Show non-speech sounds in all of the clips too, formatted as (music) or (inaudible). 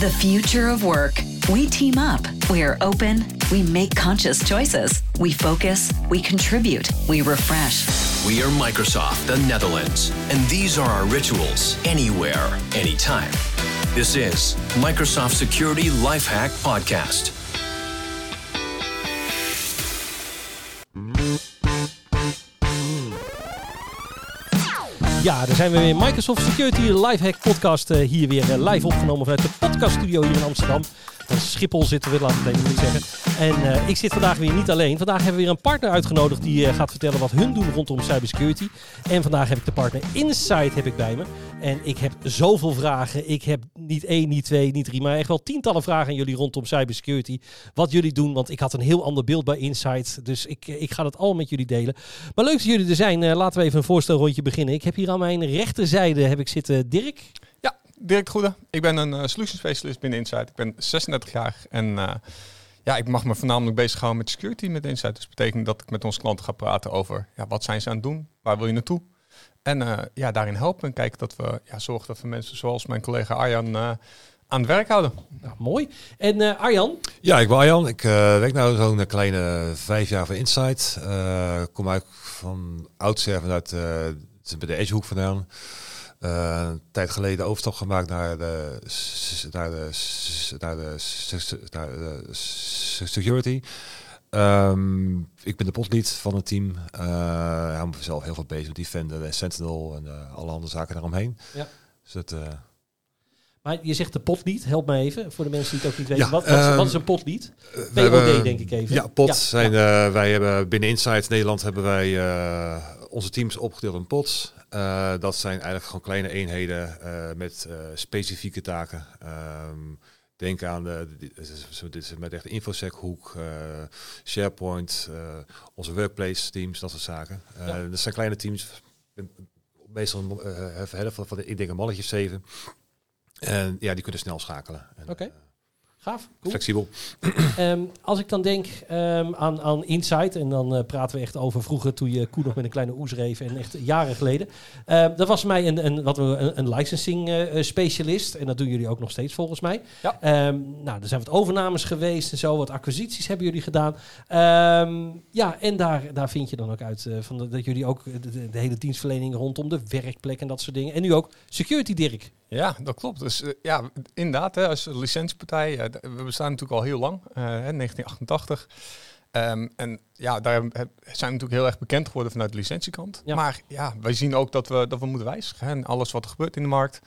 The future of work. We team up. We are open. We make conscious choices. We focus. We contribute. We refresh. We are Microsoft, the Netherlands, and these are our rituals anywhere, anytime. This is Microsoft Security Lifehack Podcast. Ja, daar zijn we weer. Microsoft Security Lifehack podcast uh, hier weer uh, live opgenomen vanuit de podcaststudio hier in Amsterdam. Van Schiphol zitten we, laat ik het even zeggen. En uh, ik zit vandaag weer niet alleen. Vandaag hebben we weer een partner uitgenodigd die uh, gaat vertellen wat hun doen rondom cybersecurity. En vandaag heb ik de partner Insight heb ik bij me. En ik heb zoveel vragen. Ik heb niet één, niet twee, niet drie, maar echt wel tientallen vragen aan jullie rondom cybersecurity. Wat jullie doen, want ik had een heel ander beeld bij Insight. Dus ik, ik ga dat allemaal met jullie delen. Maar leuk dat jullie er zijn. Laten we even een voorstelrondje beginnen. Ik heb hier aan mijn rechterzijde heb ik zitten Dirk. Dirk Goede. Ik ben een uh, solution specialist binnen Insight. Ik ben 36 jaar en uh, ja, ik mag me voornamelijk bezighouden met security met Insight. Dus dat betekent dat ik met onze klanten ga praten over ja, wat zijn ze aan het doen, waar wil je naartoe. En uh, ja, daarin helpen en kijken dat we ja, zorgen dat we mensen zoals mijn collega Arjan aan het werk houden. Nou, mooi. En uh, Arjan? Ja, ik ben Arjan. Ik uh, werk nu zo'n kleine vijf jaar voor Insight. Uh, kom uit van oudsher vanuit bij de Edgehoek vandaan. Uh, een tijd geleden overstap gemaakt naar de, naar de, naar de, naar de security. Um, ik ben de potlead van het team. Uh, hou mezelf heel veel bezig met Defender en Sentinel en uh, alle andere zaken daaromheen. Ja. Dus dat, uh, maar je zegt de potlead, help me even, voor de mensen die het ook niet weten. Ja, wat, wat, wat, is een potlead? POD denk ik even. Ja, pot ja, zijn, wij hebben binnen Insight Nederland hebben wij onze teams opgedeeld in pots. Uh, dat zijn eigenlijk gewoon kleine eenheden uh, met uh, specifieke taken. Um, denk aan de, dit is met echt infosec hoek, SharePoint, onze workplace teams, dat soort zaken. Ja. Dat zijn kleine teams, meestal uh, van, van de, ik denk een mannetje zeven. En ja, die kunnen snel schakelen. Oké. Okay. Gaaf. Cool. Flexibel. Um, als ik dan denk um, aan, aan Insight, en dan uh, praten we echt over vroeger toen je Koen nog met een kleine oes reef en echt jaren geleden. Uh, dat was mij een, een, wat we, een, een licensing uh, specialist en dat doen jullie ook nog steeds volgens mij. Ja. Um, nou, er zijn wat overnames geweest en zo, wat acquisities hebben jullie gedaan. ja, en daar, daar vind je dan ook uit van de, dat jullie ook de, de, hele dienstverlening rondom de werkplek en dat soort dingen. En nu ook security, Dirk. Ja, dat klopt. Dus uh, ja, inderdaad, hè, als licentiepartij, uh, we bestaan natuurlijk al heel lang, uh, 1988. Um, en ja, daar zijn we natuurlijk heel erg bekend geworden vanuit de licentiekant. Ja. Maar ja, wij zien ook dat we, dat we moeten wijzigen. En alles wat er gebeurt in de markt.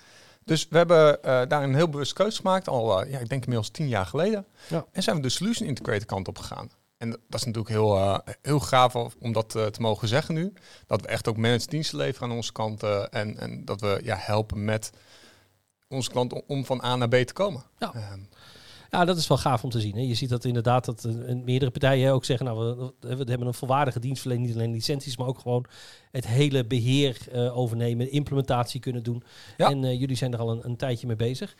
Dus we hebben daar een heel bewust keuze gemaakt, al ja, ik denk inmiddels tien jaar geleden. Ja. En zijn we de solution integrator kant op gegaan. En dat is natuurlijk heel, uh, heel gaaf om dat te mogen zeggen nu. Dat we echt ook managed diensten leveren aan onze kant. En, en dat we ja, helpen met onze klant om van A naar B te komen. Ja. Um, ja, dat is wel gaaf om te zien. Hè. Je ziet dat inderdaad dat uh, meerdere partijen ook zeggen, nou, we, we, hebben een volwaardige dienstverlening, niet alleen licenties, maar ook gewoon het hele beheer uh, overnemen, implementatie kunnen doen. Ja. En uh, jullie zijn er al een, een tijdje mee bezig.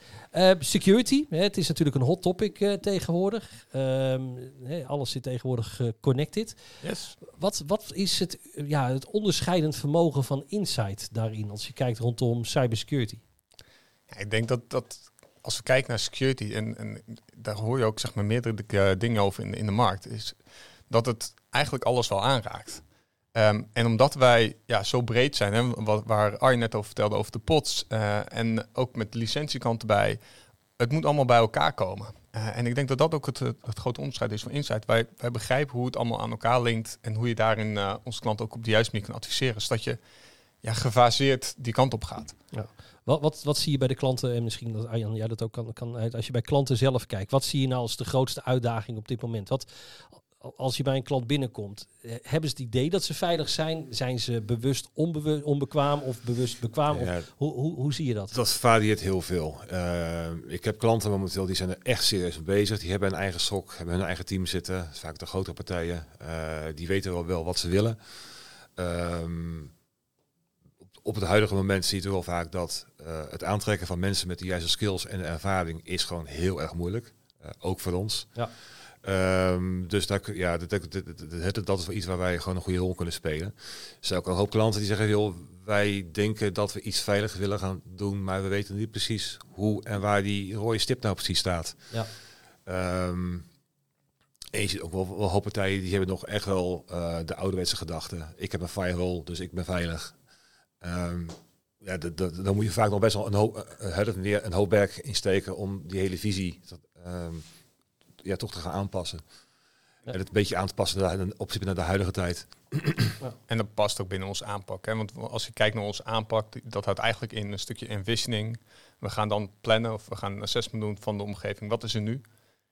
security, hè, het is natuurlijk een hot topic tegenwoordig. Um, hè, alles zit tegenwoordig connected. Yes. Wat, wat is het, ja, het onderscheidend vermogen van Insight daarin, als je kijkt rondom cybersecurity? Ja, ik denk dat, dat als we kijken naar security, en, en daar hoor je ook zeg maar, meerdere uh, dingen over in, in de markt, is dat het eigenlijk alles wel aanraakt. Um, en omdat wij ja, zo breed zijn, hè, wat, waar Arjen net over vertelde, over de pots, uh, en ook met de licentiekant erbij, het moet allemaal bij elkaar komen. Uh, en ik denk dat dat ook het, grote onderscheid is van Insight. Wij, wij begrijpen hoe het allemaal aan elkaar linkt en hoe je daarin onze klant ook op de juiste manier kan adviseren, zodat je ja, gefaseerd die kant op gaat. Ja. Wat, wat, wat zie je bij de klanten, en misschien dat Arjan ja, dat ook kan, kan uit, als je bij klanten zelf kijkt, wat zie je nou als de grootste uitdaging op dit moment? Wat, als je bij een klant binnenkomt, hebben ze het idee dat ze veilig zijn? Zijn ze bewust onbewust, onbekwaam of bewust bekwaam? Ja, of, hoe, hoe, hoe zie je dat? Dat varieert heel veel. Uh, ik heb klanten momenteel die zijn er echt serieus mee bezig. Die hebben een eigen sok, hebben hun eigen team zitten. Vaak de grotere partijen. Uh, die weten wel, wel wat ze willen. Um, op het huidige moment zie je wel vaak dat uh, het aantrekken van mensen met de juiste skills en ervaring is gewoon heel erg moeilijk. Uh, ook voor ons. Ja. Ehm, dus daar, ja, dat, dat, dat, dat, is wel iets waar wij gewoon een goede rol kunnen spelen. Er zijn ook een hoop klanten die zeggen, joh, wij denken dat we iets veiliger willen gaan doen, maar we weten niet precies hoe en waar die rode stip nou precies staat. Ja. Um, en je ziet ook wel, wel hoop partijen die hebben nog echt wel uh, de ouderwetse gedachten. Ik heb een firewall, dus ik ben veilig. Um, ja, dan moet je vaak nog best wel een hoop, uh, een hoop werk insteken om die hele visie um, ja, toch te gaan aanpassen. En het een beetje aan te passen naar, optie naar de huidige tijd. Ja. En dat past ook binnen ons aanpak. Hè? Want als je kijkt naar ons aanpak, dat houdt eigenlijk in een stukje envisioning. We gaan dan plannen of we gaan een assessment doen van de omgeving. Wat is er nu?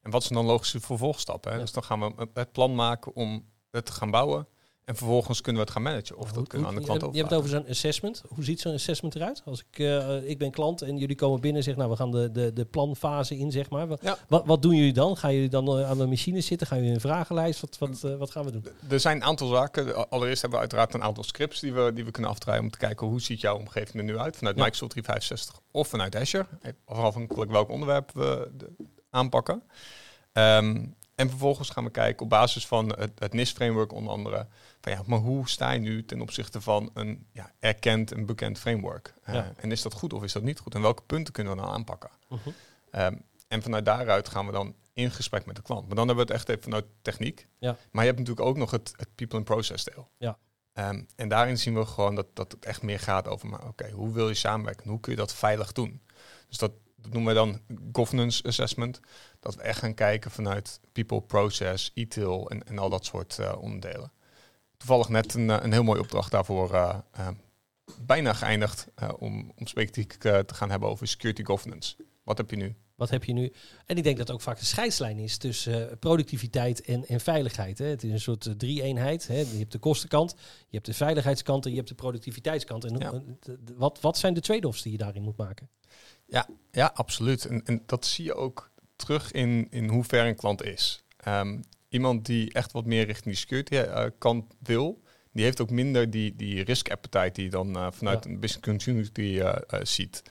En wat zijn dan logische vervolgstappen? Hè? Dus dan gaan we het plan maken om het te gaan bouwen. En vervolgens kunnen we het gaan managen. Of dat kunnen we aan de klant over. Je hebt het over zo'n assessment. Hoe ziet zo'n assessment eruit? Als ik, uh, ik ben klant en jullie komen binnen en zeggen, nou, we gaan de, de, de planfase in, zeg maar. Wat, wat doen jullie dan? Gaan jullie dan eh, aan de machine zitten? Gaan jullie een vragenlijst? Wat, wat, uh, wat gaan we doen? Er zijn een aantal zaken. Allereerst hebben we uiteraard een aantal scripts die we, die we kunnen afdraaien om te kijken hoe ziet jouw omgeving er nu uit. Vanuit Microsoft 365 of vanuit Azure. Afhankelijk welk onderwerp we aanpakken. Um, en vervolgens gaan we kijken op basis van het, het NIST-framework onder andere. Van ja, maar hoe sta je nu ten opzichte van een ja, erkend en bekend framework? Uh, En is dat goed of is dat niet goed? En welke punten kunnen we dan aanpakken? Uh um, en vanuit daaruit gaan we dan in gesprek met de klant. Maar dan hebben we het echt even vanuit techniek. Ja. Maar je hebt natuurlijk ook nog het, het people and process deel. Ja. Um, en daarin zien we gewoon dat, dat het echt meer gaat over, maar oké, hoe wil je samenwerken? Hoe kun je dat veilig doen? Dus dat, dat noemen we dan governance assessment. Dat we echt gaan kijken vanuit people, process, e-tail en, en al dat soort uh, onderdelen. Toevallig net een, eh, een heel mooie opdracht daarvoor uh, uh, bijna geëindigd om, om specifiek te gaan hebben over security governance. Wat heb je nu? Wat heb je nu? En ik denk dat ook vaak de scheidslijn is tussen productiviteit en, en veiligheid. Hè. Het is een soort drie-eenheid. Hè. Je hebt de kostenkant, je hebt de veiligheidskant en je hebt de productiviteitskant. En ja. wat, wat zijn de trade-offs die je daarin moet maken? Ja, ja absoluut. En, en dat zie je ook terug in, in hoe ver een klant is. Um, iemand die echt wat meer richting die security uh, kant wil, die heeft ook minder die, die risk appetite die je dan uh, vanuit een business continuity uh, ziet.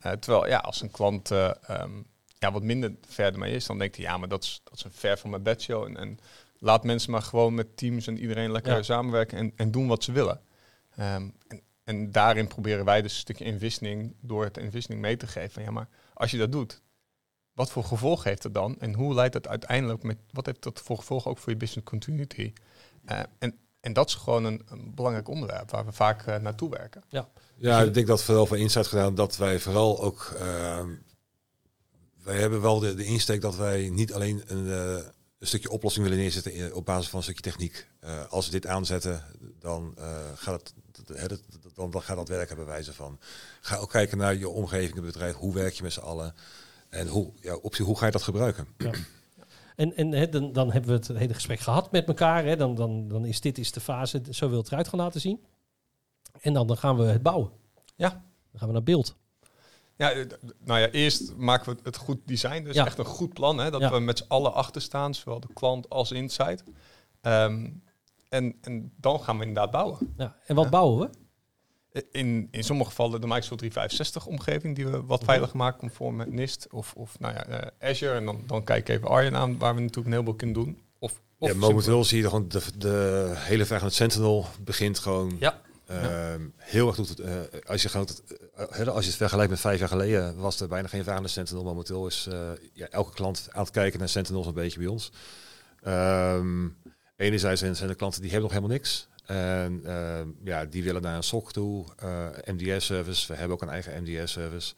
terwijl ja, als een klant um, ja, wat minder verder mee is, dan denkt hij ja, maar dat is, dat is een ver van mijn bedshow. En, en laat mensen maar gewoon met teams en iedereen lekker samenwerken en, en doen wat ze willen. Um, en, en daarin proberen wij dus een stukje inwisseling door het inwisseling mee te geven. Van, ja, maar als je dat doet, wat voor gevolg heeft het dan? En hoe leidt dat uiteindelijk met, wat heeft dat voor gevolg ook voor je business continuity? Uh, en, en dat is gewoon een, een, belangrijk onderwerp waar we vaak uh, naartoe werken. Ja, ja ik denk dat vooral voor Insight gedaan dat wij vooral ook, uh, wij hebben wel de, de insteek dat wij niet alleen een, een stukje oplossing willen neerzetten op basis van een stukje techniek. als we dit aanzetten, dan gaat het, dan, dan gaat dat werken bij wijze van. Ga ook kijken naar je omgeving, het bedrijf, hoe werk je met z'n allen. En hoe, ja, op zich, hoe ga je dat gebruiken? Ja. En, en dan, dan hebben we het hele gesprek gehad met elkaar. Hè. Dan, dan, dan is dit is de fase, zo wil het eruit gaan laten zien. En dan, dan gaan we het bouwen. Ja. Dan gaan we naar beeld. Ja, nou ja, eerst maken we het goed design. Dus echt een goed plan. Hè, dat we met z'n allen achter staan, zowel de klant als Insight. Um, en, en dan gaan we inderdaad bouwen. Ja. En wat bouwen we? In, in sommige gevallen de Microsoft 365 omgeving die we wat mhm. veiliger maken, conform met NIST of, of nou ja, uh, Azure. En dan, dan kijk ik even Arjen aan, waar we natuurlijk een heleboel kunnen doen. Of, of ja, momenteel zie je gewoon de, de hele vraag met Sentinel begint gewoon ja. Uh, heel erg goed. Uh, als, je gewoon, uh, als je het vergelijkt met vijf jaar geleden, was er bijna geen vraag naar Sentinel. Momenteel is ja, elke klant aan het kijken naar Sentinel een beetje bij ons. Um, enerzijds zijn, de klanten die hebben nog helemaal niks. En uh, ja, die willen naar een SOC toe, eh, MDS-service. We hebben ook een eigen MDS-service.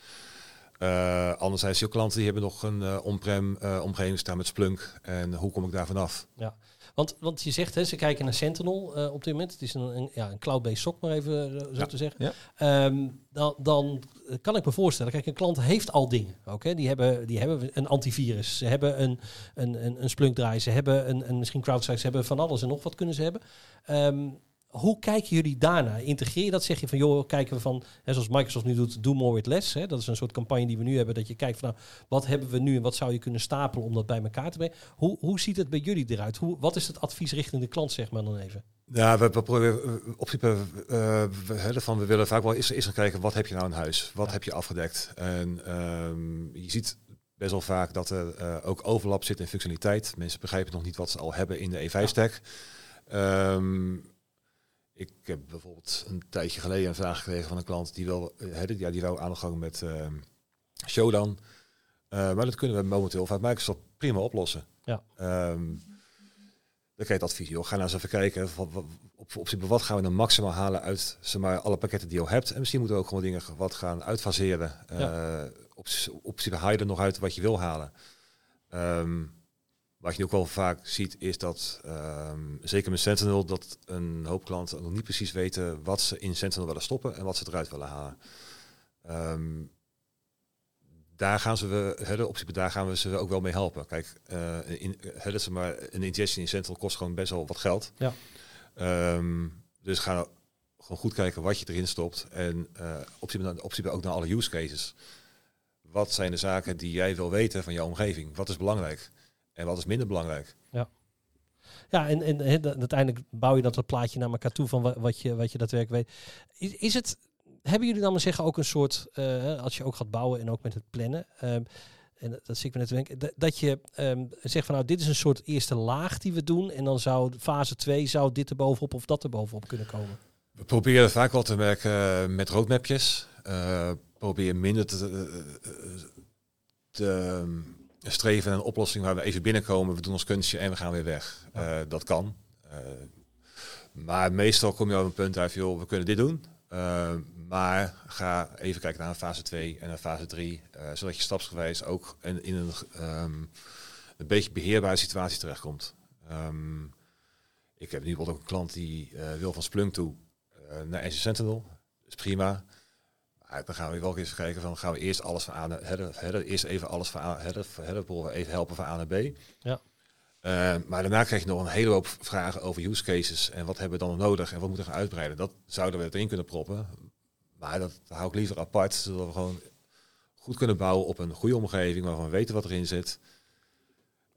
Uh, eh, anderzijds, je klanten die hebben nog een uh, on-prem omgeving staan met Splunk. En hoe kom ik daar vanaf? Ja, want, want je zegt, hè, ze kijken naar Sentinel op dit moment. Het is een, een, ja, een cloud-based SOC, maar even zo ja. te zeggen. Ja. Um, dan, dan kan ik me voorstellen, kijk, een klant heeft al dingen. Ook, Die, hebben, die hebben een antivirus, ze hebben een, een, een, een Splunk draai, ze hebben een, een misschien CrowdStrike, ze hebben van alles en nog wat kunnen ze hebben. Um, hoe kijken jullie daarna? Integreer je dat? Zeg je van, joh, kijken we van, hè, zoals Microsoft nu doet, do more with less. Hè? Dat is een soort campagne die we nu hebben, dat je kijkt van, nou, wat hebben we nu en wat zou je kunnen stapelen om dat bij elkaar te brengen? Hoe, hoe ziet het bij jullie eruit? Hoe, wat is het advies richting de klant, zeg maar dan even? Ja, we, proberen eh, op principe uh, we, van, we willen vaak wel eens, eens gaan kijken, wat heb je nou in huis? Wat heb je afgedekt? En um, je ziet best wel vaak dat er uh, ook overlap zit in functionaliteit. Mensen begrijpen nog niet wat ze al hebben in de E5-stack. Ehm, ik heb bijvoorbeeld een tijdje geleden een vraag gekregen van een klant die wil, uh, ja, die wou aan de gang met uh, Shodan. maar dat kunnen we momenteel vanuit Microsoft prima oplossen. Ja. Um, dan krijg je het advies, joh, ga nou eens even kijken. Op, op, op, wat gaan we dan maximaal halen uit zeg maar, alle pakketten die je al hebt. En misschien moeten we ook gewoon dingen wat gaan uitfaseren. Ja. Uh, op, op haal je er nog uit wat je wil halen. Um, wat je ook wel vaak ziet is dat, um, zeker met Sentinel, dat een hoop klanten nog niet precies weten wat ze in Sentinel willen stoppen en wat ze eruit willen halen. Um, daar gaan ze we, hè, op daar gaan we ze ook wel mee helpen. Kijk, uh, in, hè, ze maar een ingestie in Central kost gewoon best wel wat geld. Ja. Um, dus ga gewoon goed kijken wat je erin stopt en uh, optie, optie ook naar alle use cases. Wat zijn de zaken die jij wil weten van jouw omgeving? Wat is belangrijk en wat is minder belangrijk? Ja. Ja, en, en, en uiteindelijk bouw je dat het plaatje naar elkaar toe van wat, je, wat je daadwerkelijk weet. Is, is het hebben jullie dan maar zeggen ook een soort, uh, als je ook gaat bouwen en ook met het plannen, um, en dat zie ik me net te denken, dat je um, zegt van nou dit is een soort eerste laag die we doen en dan zou fase 2 zou dit er bovenop of dat er bovenop kunnen komen? We proberen vaak wel te werken uh, met roadmapjes. Uh, probeer minder te, te um, streven naar een oplossing waar we even binnenkomen, we doen ons kunstje en we gaan weer weg. Ja. dat kan. maar meestal kom je op een punt uit, joh, we kunnen dit doen. Uh, maar ga even kijken naar fase 2 en naar fase 3, uh, eh, zodat je stapsgewijs ook in, in een, um, een beetje beheerbare situatie terechtkomt. Um, ik heb nu bijvoorbeeld ook een klant die wil van Splunk toe naar Azure Sentinel. Dat is prima. Dan gaan we wel eens kijken van gaan we eerst alles van A naar header, eerst even alles van A header, even helpen van A naar B. Ja. Uh, maar daarna krijg je nog een hele hoop vragen over use cases en wat hebben we dan nodig en wat moeten we gaan uitbreiden. Dat zouden we erin kunnen proppen. Maar dat hou ik liever apart, zodat we gewoon goed kunnen bouwen op een goede omgeving waarvan we weten wat erin zit.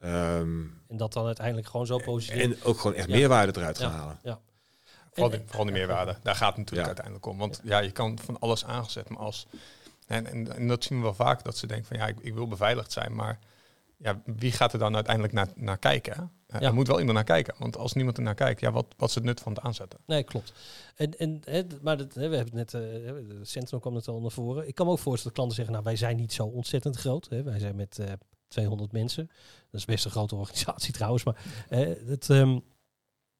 Um, en dat dan uiteindelijk gewoon zo positief. En ook gewoon echt ja. meerwaarde eruit gaan halen. Ja. Vooral, die, vooral die meerwaarde. Daar gaat het natuurlijk uiteindelijk om. Want ja. je kan van alles aangezet, maar als. En, en, en, dat zien we wel vaak, dat ze denken van ja, ik, ik wil beveiligd zijn, maar ja, wie gaat er dan uiteindelijk naar, naar kijken? Ja. Er moet wel iemand naar kijken. Want als niemand er naar kijkt, ja, wat, wat is het nut van het aanzetten? Nee, klopt. En, en, maar dat, we hebben het net, uh, Centrum kwam het al naar voren. Ik kan me ook voorstellen dat klanten zeggen, nou, wij zijn niet zo ontzettend groot. Hè. Wij zijn met uh, 200 mensen. Dat is best een grote organisatie (laughs) trouwens. Maar uh, het, um,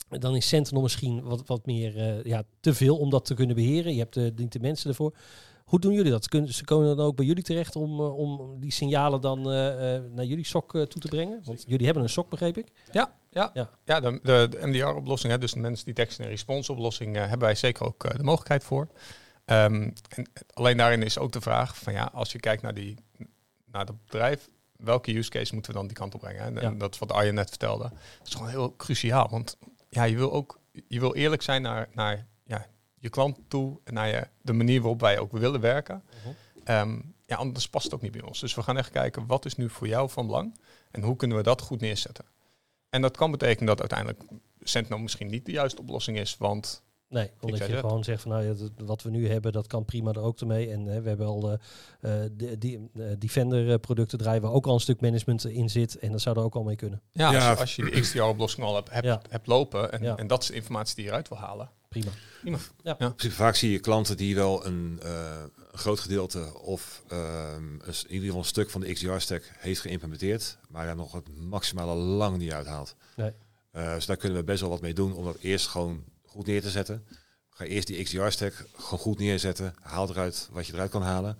dan is Sentinel misschien wat, wat meer uh, ja, te veel om dat te kunnen beheren. Je hebt de, niet de mensen ervoor. Hoe doen jullie dat? Kunnen, ze komen dan ook bij jullie terecht om, uh, om die signalen dan naar jullie sok toe te brengen? Want jullie hebben een sok, begreep ik? Ja, ja. ja. ja de, de, MDR-oplossing, dus de mensen die tekst en response-oplossing, hebben wij zeker ook de mogelijkheid voor. Um, en alleen daarin is ook de vraag van ja, als je kijkt naar, die, naar het bedrijf, welke use case moeten we dan die kant op brengen? En, ja. dat is wat Arjen net vertelde. Dat is gewoon heel cruciaal, want ja, je wil ook je wil eerlijk zijn naar, naar ja, je klant toe en naar je, de manier waarop wij ook willen werken. Uh-huh. Um, ja, anders past het ook niet bij ons. Dus we gaan echt kijken, wat is nu voor jou van belang? En hoe kunnen we dat goed neerzetten? En dat kan betekenen dat uiteindelijk Sentinel misschien niet de juiste oplossing is, want... Nee, omdat je gewoon zegt van nou ja, wat we nu hebben, dat kan prima er ook mee. En hè, we hebben al uh, de, die, uh, Defender producten draaien waar ook al een stuk management in zit. En dat zou er ook al mee kunnen. Ja, ja. Als, als, je de XDR-oplossing al hebt, hebt, ja. hebt lopen en, ja. en dat is de informatie die je eruit wil halen, prima. prima. Ja. Ja. Vaak zie je klanten die wel een, uh, een groot gedeelte of uh, in ieder geval een stuk van de XDR-stack heeft geïmplementeerd, maar daar nog het maximale lang niet uithaalt. Nee. Uh, dus daar kunnen we best wel wat mee doen om dat eerst gewoon goed neer te zetten. Ga eerst die XDR-stack gewoon goed neerzetten, haal eruit wat je eruit kan halen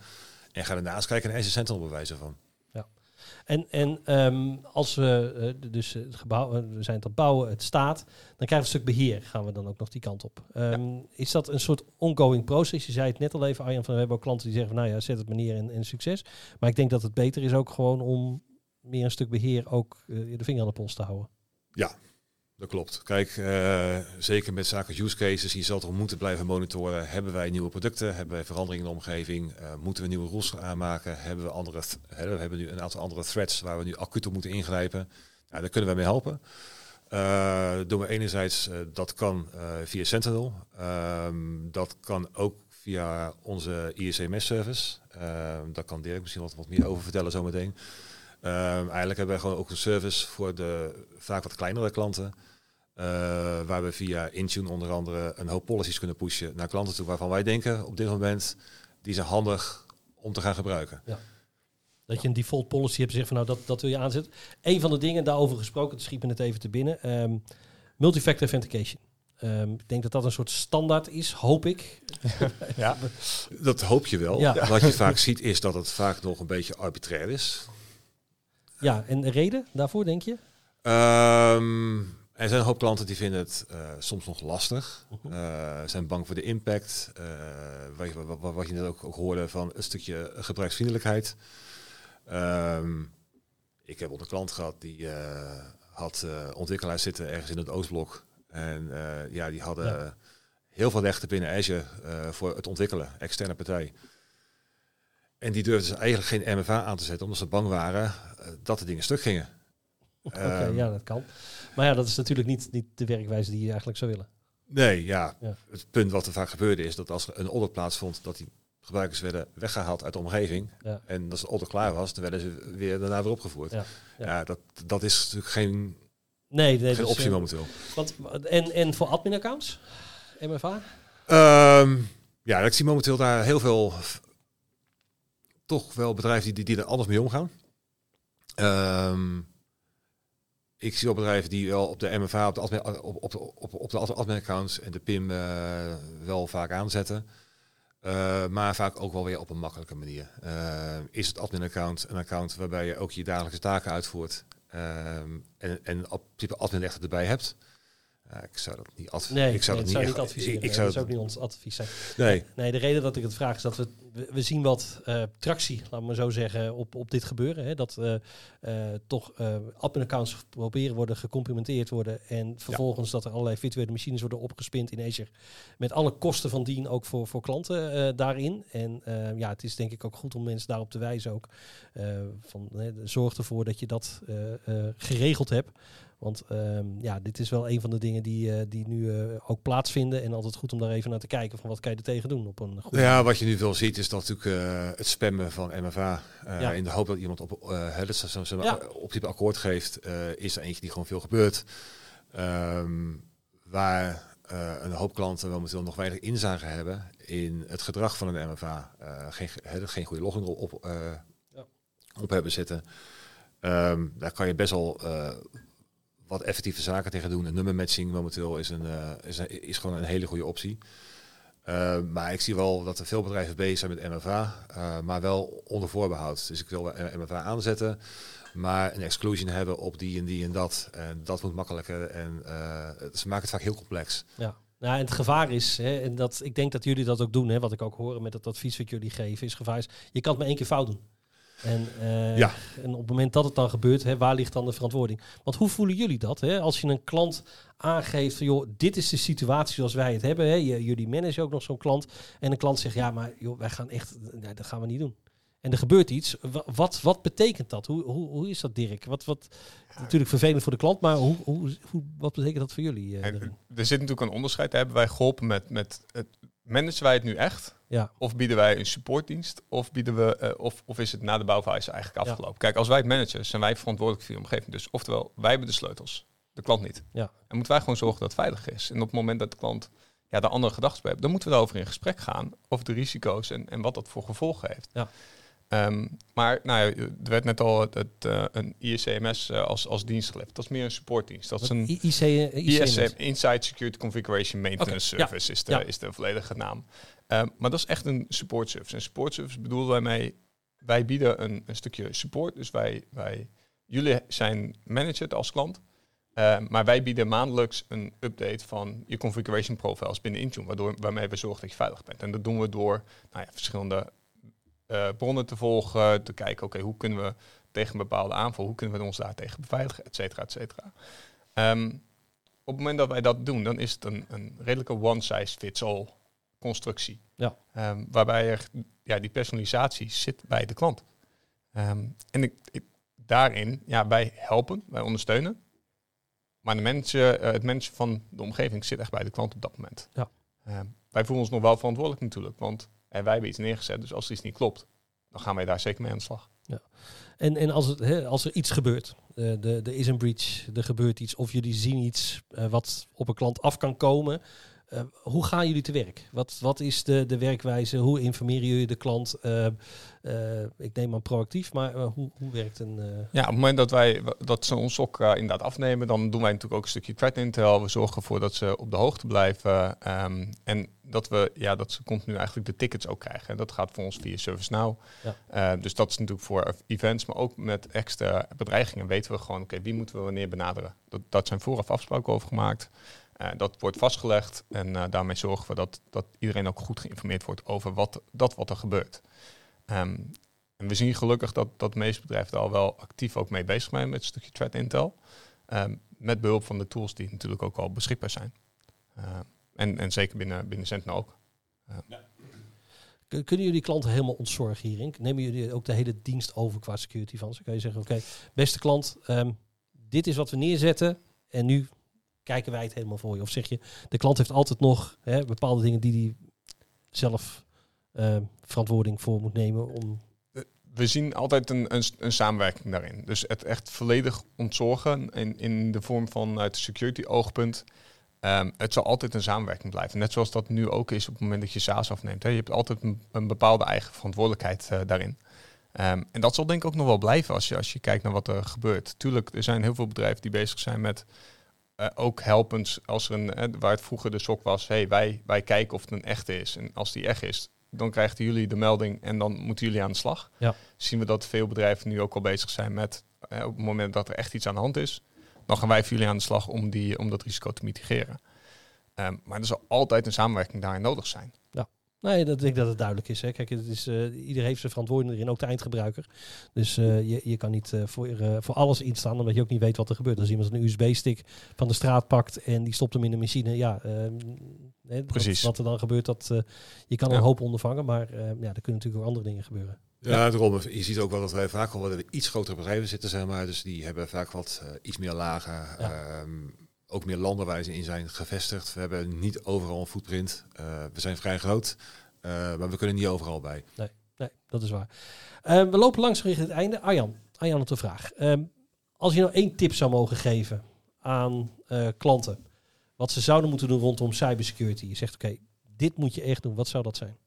en ga daarnaast kijken naar Sentinel bewijzen van. En, en um, als we uh, dus het gebouw, we zijn het aan het bouwen, het staat, dan krijgen we een stuk beheer. Gaan we dan ook nog die kant op? Um, ja. Is dat een soort ongoing process? Je zei het net al even, Arjan, van we hebben ook klanten die zeggen van nou ja, zet het maar neer en, en succes. Maar ik denk dat het beter is ook gewoon om meer een stuk beheer ook uh, de vinger aan de pols te houden. Ja, dat klopt. Kijk, uh, zeker met zaken use cases, je zal toch moeten blijven monitoren. Hebben wij nieuwe producten? Hebben wij veranderingen in de omgeving? Uh, moeten we nieuwe rules aanmaken? Hebben we andere, we hebben nu een aantal andere threats waar we nu acuut op moeten ingrijpen. Nou, daar kunnen wij mee helpen. Uh, doen we enerzijds, dat kan via Sentinel. Um, dat kan ook via onze ISMS-service. daar kan Dirk misschien wat, wat meer over vertellen zometeen. Eigenlijk hebben we gewoon ook een service voor de vaak wat kleinere klanten. Uh, waar we via Intune onder andere een hoop policies kunnen pushen naar klanten toe waarvan wij denken op dit moment die zijn handig om te gaan gebruiken. Ja. Dat je een default policy hebt, zeg van nou dat, dat wil je aanzetten. Een van de dingen daarover gesproken, het schiet me het even te binnen. Um, multifactor authentication. Um, ik denk dat dat een soort standaard is, hoop ik. (laughs) ja, dat hoop je wel. Ja. Wat je vaak ziet is dat het vaak nog een beetje arbitrair is. Ja, en de reden daarvoor, denk je? Um, er zijn een hoop klanten die vinden het uh, soms nog lastig. Uh, zijn bang voor de impact. Uh, wat, wat, wat, je net ook, ook, hoorde van een stukje gebruiksvriendelijkheid. Um, ik heb een klant gehad die had ontwikkelaars zitten ergens in het Oostblok. En ja, die hadden ja. heel veel rechten binnen Azure voor het ontwikkelen, externe partij. En die durfden ze eigenlijk geen MFA aan te zetten, omdat ze bang waren dat de dingen stuk gingen. Oké, okay, ja, dat kan. Maar ja, dat is natuurlijk niet, niet de werkwijze die je eigenlijk zou willen. Nee, ja. Het punt wat er vaak gebeurde is dat als er een audit plaatsvond, dat die gebruikers werden weggehaald uit de omgeving. Ja. En als de audit klaar was, dan werden ze weer daarna weer opgevoerd. Ja, ja. dat, dat is natuurlijk geen, nee, nee, geen dus, optie uh, momenteel. Want, en, en voor admin-accounts? MFA? Um, ehm, ja, ik zie momenteel daar heel veel toch wel bedrijven die, die, er anders mee omgaan. Um, ik zie wel bedrijven die wel op de MFA, op de, admin, op, op, op, de admin-accounts en de PIM uh, wel vaak aanzetten. Uh, maar vaak ook wel weer op een makkelijke manier. Uh, is het admin-account een account waarbij je ook je dagelijkse taken uitvoert en, en op type admin erbij hebt? Ik zou dat niet, adv nee, ik zou nee, dat niet, adviseren. Ik, zou dat is ook niet ons advies zijn. Nee. nee, de reden dat ik het vraag is dat we, we zien wat uh, tractie, laat maar zo zeggen, op, op dit gebeuren. Hè? Dat uh, uh, toch admin-accounts proberen worden gecomplimenteerd worden en vervolgens dat er allerlei virtuele machines worden opgespind in Azure. Met alle kosten van dien ook voor, voor klanten daarin. En ja, het is denk ik ook goed om mensen daarop te wijzen ook. van, zorg ervoor dat je dat geregeld hebt. Want um, ja, dit is wel een van de dingen die, uh, die nu uh, ook plaatsvinden. En altijd goed om daar even naar te kijken van wat kan je er tegen doen op een goede Ja, wat je nu veel ziet is dat natuurlijk uh, het spammen van MFA. Ja. In de hoop dat iemand op, het zo, zo, ja. op type akkoord geeft, is er eentje die gewoon veel gebeurt. Um, waar een hoop klanten momenteel nog weinig inzage hebben in het gedrag van een MFA. geen, geen goede login op, ja. op hebben zitten. Um, daar kan je best wel wat effectieve zaken tegen doen. Een nummermatching momenteel is, een, uh, is, een, is gewoon een hele goede optie. Uh, maar ik zie wel dat er veel bedrijven bezig zijn met MFA, uh, maar wel onder voorbehoud. Dus ik wil MFA aanzetten, maar een exclusion hebben op die en die en dat. En dat moet makkelijker en ze maken het vaak heel complex. Ja. Nou, en het gevaar is, hè, en dat, ik denk dat jullie dat ook doen, hè, wat ik ook hoor met het advies wat jullie geven, is gevaar is, je kan het maar één keer fout doen. En, uh, ja. en op het moment dat het dan gebeurt, hè, waar ligt dan de verantwoording? Want hoe voelen jullie dat? Hè? Als je een klant aangeeft van, joh, dit is de situatie zoals wij het hebben. Hè? Jullie managen ook nog zo'n klant. En een klant zegt, ja, maar joh, wij gaan echt, nee, dat gaan we niet doen. En er gebeurt iets. Wat, wat betekent dat? Hoe, hoe, hoe is dat, Dirk? Wat, wat, natuurlijk vervelend voor de klant, maar hoe, hoe, hoe wat betekent dat voor jullie? Uh, er zit natuurlijk een onderscheid. Hebben wij geholpen met, met het managen wij het nu echt? Ja. Of bieden wij een supportdienst? Of, bieden we, uh, of, of is het na de bouwfase eigenlijk afgelopen? Kijk, als wij het managen, zijn wij verantwoordelijk voor de omgeving. Dus oftewel, wij hebben de sleutels, de klant niet. Ja. En moeten wij gewoon zorgen dat het veilig is. En op het moment dat de klant ja, daar andere gedachten bij heeft, dan moeten we daarover in gesprek gaan. Over de risico's en, en wat dat voor gevolgen heeft. Ja. Um, maar nou ja, er werd net al het, het uh, een ICMS uh, als, als dienst geleverd. Dat is meer een supportdienst. Dat is een IC, ICMS? Inside Security Configuration Maintenance okay. Service ja. is, de, ja. is de volledige naam. Um, maar dat is echt een support service. En support service bedoelen wij mee, wij bieden een, een stukje support. Dus wij, wij, jullie zijn manager als klant. Uh, maar wij bieden maandelijks een update van je configuration profiles binnen Intune, waardoor, waarmee we zorgen dat je veilig bent. En dat doen we door nou ja, verschillende uh, bronnen te volgen, te kijken, oké, hoe kunnen we tegen een bepaalde aanval, hoe kunnen we ons daartegen beveiligen, et cetera, et cetera. Um, op het moment dat wij dat doen, dan is het een, een redelijke one-size-fits-all constructie. Ja. Um, waarbij er, ja, die personalisatie zit bij de klant. Um, en ik, ik, daarin, ja, wij helpen, wij ondersteunen. Maar de mensen, uh, het mensen van de omgeving zit echt bij de klant op dat moment. Ja. wij voelen ons nog wel verantwoordelijk natuurlijk, want wij hebben iets neergezet, dus als iets niet klopt, dan gaan wij daar zeker mee aan de slag. Ja. En, en als, het, hè, als er iets gebeurt, er is een breach, er gebeurt iets, of jullie zien iets uh, wat op een klant af kan komen, uh, hoe gaan jullie te werk? Wat, wat is de, de werkwijze? Hoe informeren jullie de klant? Uh, uh, ik neem aan proactief, maar hoe, hoe werkt een... Ja, op het moment dat wij dat ze ons ook inderdaad afnemen, dan doen wij natuurlijk ook een stukje threat intel. We zorgen ervoor dat ze op de hoogte blijven. Um, en dat we ja, dat ze continu eigenlijk de tickets ook krijgen. En dat gaat voor ons via ServiceNow. Ja. dus dat is natuurlijk voor events, maar ook met extra bedreigingen weten we gewoon, oké, wie moeten we wanneer benaderen? Dat, dat zijn vooraf afspraken over gemaakt. Uh, dat wordt vastgelegd en uh, daarmee zorgen we dat, dat iedereen ook goed geïnformeerd wordt over wat, dat wat er gebeurt. Um, en we zien gelukkig dat, dat de meeste bedrijven al wel actief ook mee bezig zijn met een stukje threat intel. Um, met behulp van de tools die natuurlijk ook al beschikbaar zijn. Uh, en, en zeker binnen, binnen ook. Ja. Kunnen jullie klanten helemaal ontzorgen hierin? Nemen jullie ook de hele dienst over qua security van ze? Kan je zeggen, oké, beste klant, dit is wat we neerzetten en nu kijken wij het helemaal voor je? Of zeg je, de klant heeft altijd nog hè, bepaalde dingen die hij zelf uh, verantwoording voor moet nemen om... We zien altijd een, een, een, samenwerking daarin. Dus het echt volledig ontzorgen in, in de vorm van uit security oogpunt. Um, het zal altijd een samenwerking blijven. Net zoals dat nu ook is op het moment dat je SaaS afneemt. Hè. Je hebt altijd een, bepaalde eigen verantwoordelijkheid daarin. Um, en dat zal denk ik ook nog wel blijven als je, als je kijkt naar wat er gebeurt. Tuurlijk, er zijn heel veel bedrijven die bezig zijn met uh, ook helpend als er een, uh, waar het vroeger de sok was, hey, wij, wij kijken of het een echte is. En als die echt is, dan krijgen jullie de melding en dan moeten jullie aan de slag. Ja. Zien we dat veel bedrijven nu ook al bezig zijn met, uh, op het moment dat er echt iets aan de hand is, dan gaan wij voor jullie aan de slag om, die, om dat risico te mitigeren. Um, maar er zal altijd een samenwerking daarin nodig zijn. Ja. Nee, dat denk ik dat het duidelijk is. Hè. Kijk, het is, uh, ieder heeft zijn verantwoording erin, ook de eindgebruiker. Dus uh, je, je kan niet uh, voor, voor alles instaan, omdat je ook niet weet wat er gebeurt. Als iemand een USB-stick van de straat pakt en die stopt hem in de machine, ja, nee, Precies. Wat, wat, er dan gebeurt, dat je kan ja. een hoop ondervangen, maar ja, er kunnen natuurlijk ook andere dingen gebeuren. Ja, daarom. Je ziet ook wel dat wij vaak al wat iets grotere bedrijven zitten, zeg maar. Dus die hebben vaak wat iets meer lagen. Ja. Um, ook meer landenwijze in zijn gevestigd. We hebben niet overal een footprint. Uh, we zijn vrij groot, uh, maar we kunnen niet overal bij. Nee, nee dat is waar. Uh, we lopen langs richting het einde. Arjan, Arjan op de vraag. Ehm, als je nou één tip zou mogen geven aan klanten, wat ze zouden moeten doen rondom cybersecurity. Je zegt, oké, okay, dit moet je echt doen. Wat zou dat zijn?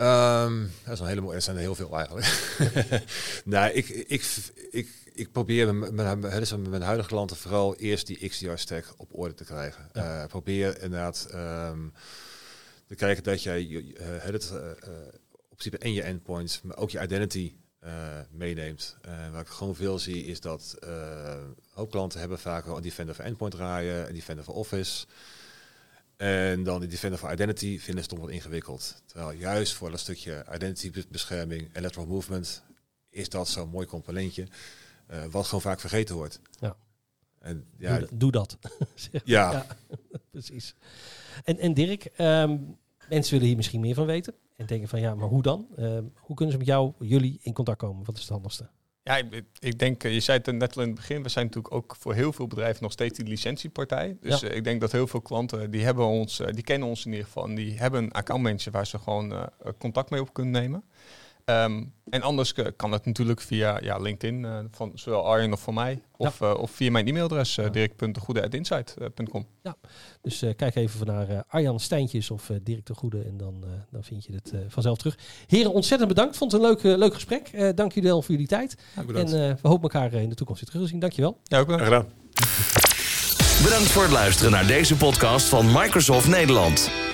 Um, dat is een hele mooie. Er zijn er heel veel eigenlijk. (laughs) nou, ik, ik, ik, ik probeer met, met, met, mijn huidige klanten vooral eerst die XDR-stack op orde te krijgen. Ja. Uh, probeer inderdaad um, te kijken dat jij uh, het uh, op principe en je endpoints, maar ook je identity meeneemt. wat ik gewoon veel zie is dat hoop klanten hebben vaak een Defender voor Endpoint draaien, een Defender voor Office. En dan die Defender for Identity vinden ze toch wat ingewikkeld. Terwijl juist voor dat stukje identity bescherming en lateral movement is dat zo'n mooi componentje. Uh, wat gewoon vaak vergeten wordt. Ja. En, ja, doe, doe dat. (laughs) ja. ja. (laughs) Precies. En, en Dirk, um, mensen willen hier misschien meer van weten. En denken van ja, maar hoe dan? Um, hoe kunnen ze met jou, jullie in contact komen? Wat is het handigste? Ja, ik, ik, denk, eh, je zei het net al in het begin, we zijn natuurlijk ook voor heel veel bedrijven nog steeds die licentiepartij. Dus ja. uh, ik denk dat heel veel klanten, die hebben ons, uh, die kennen ons in ieder geval. En die hebben een accountmanager waar ze gewoon contact mee op kunnen nemen. Um, en anders kan het natuurlijk via ja, LinkedIn uh, van zowel Arjen of van mij. Of, ja. uh, of via mijn e-mailadres uh, ja. dirk.goede.insight.com. Ja, dus kijk even naar Arjan Stijntjes of Dirk de Goede en dan, dan vind je het vanzelf terug. Heren, ontzettend bedankt. Vond het een leuk, leuk gesprek. dank jullie wel voor jullie tijd. en we hopen elkaar in de toekomst weer terug te zien. Dankjewel. Ja, ook bedankt. Gedaan. Bedankt voor het luisteren naar deze podcast van Microsoft Nederland.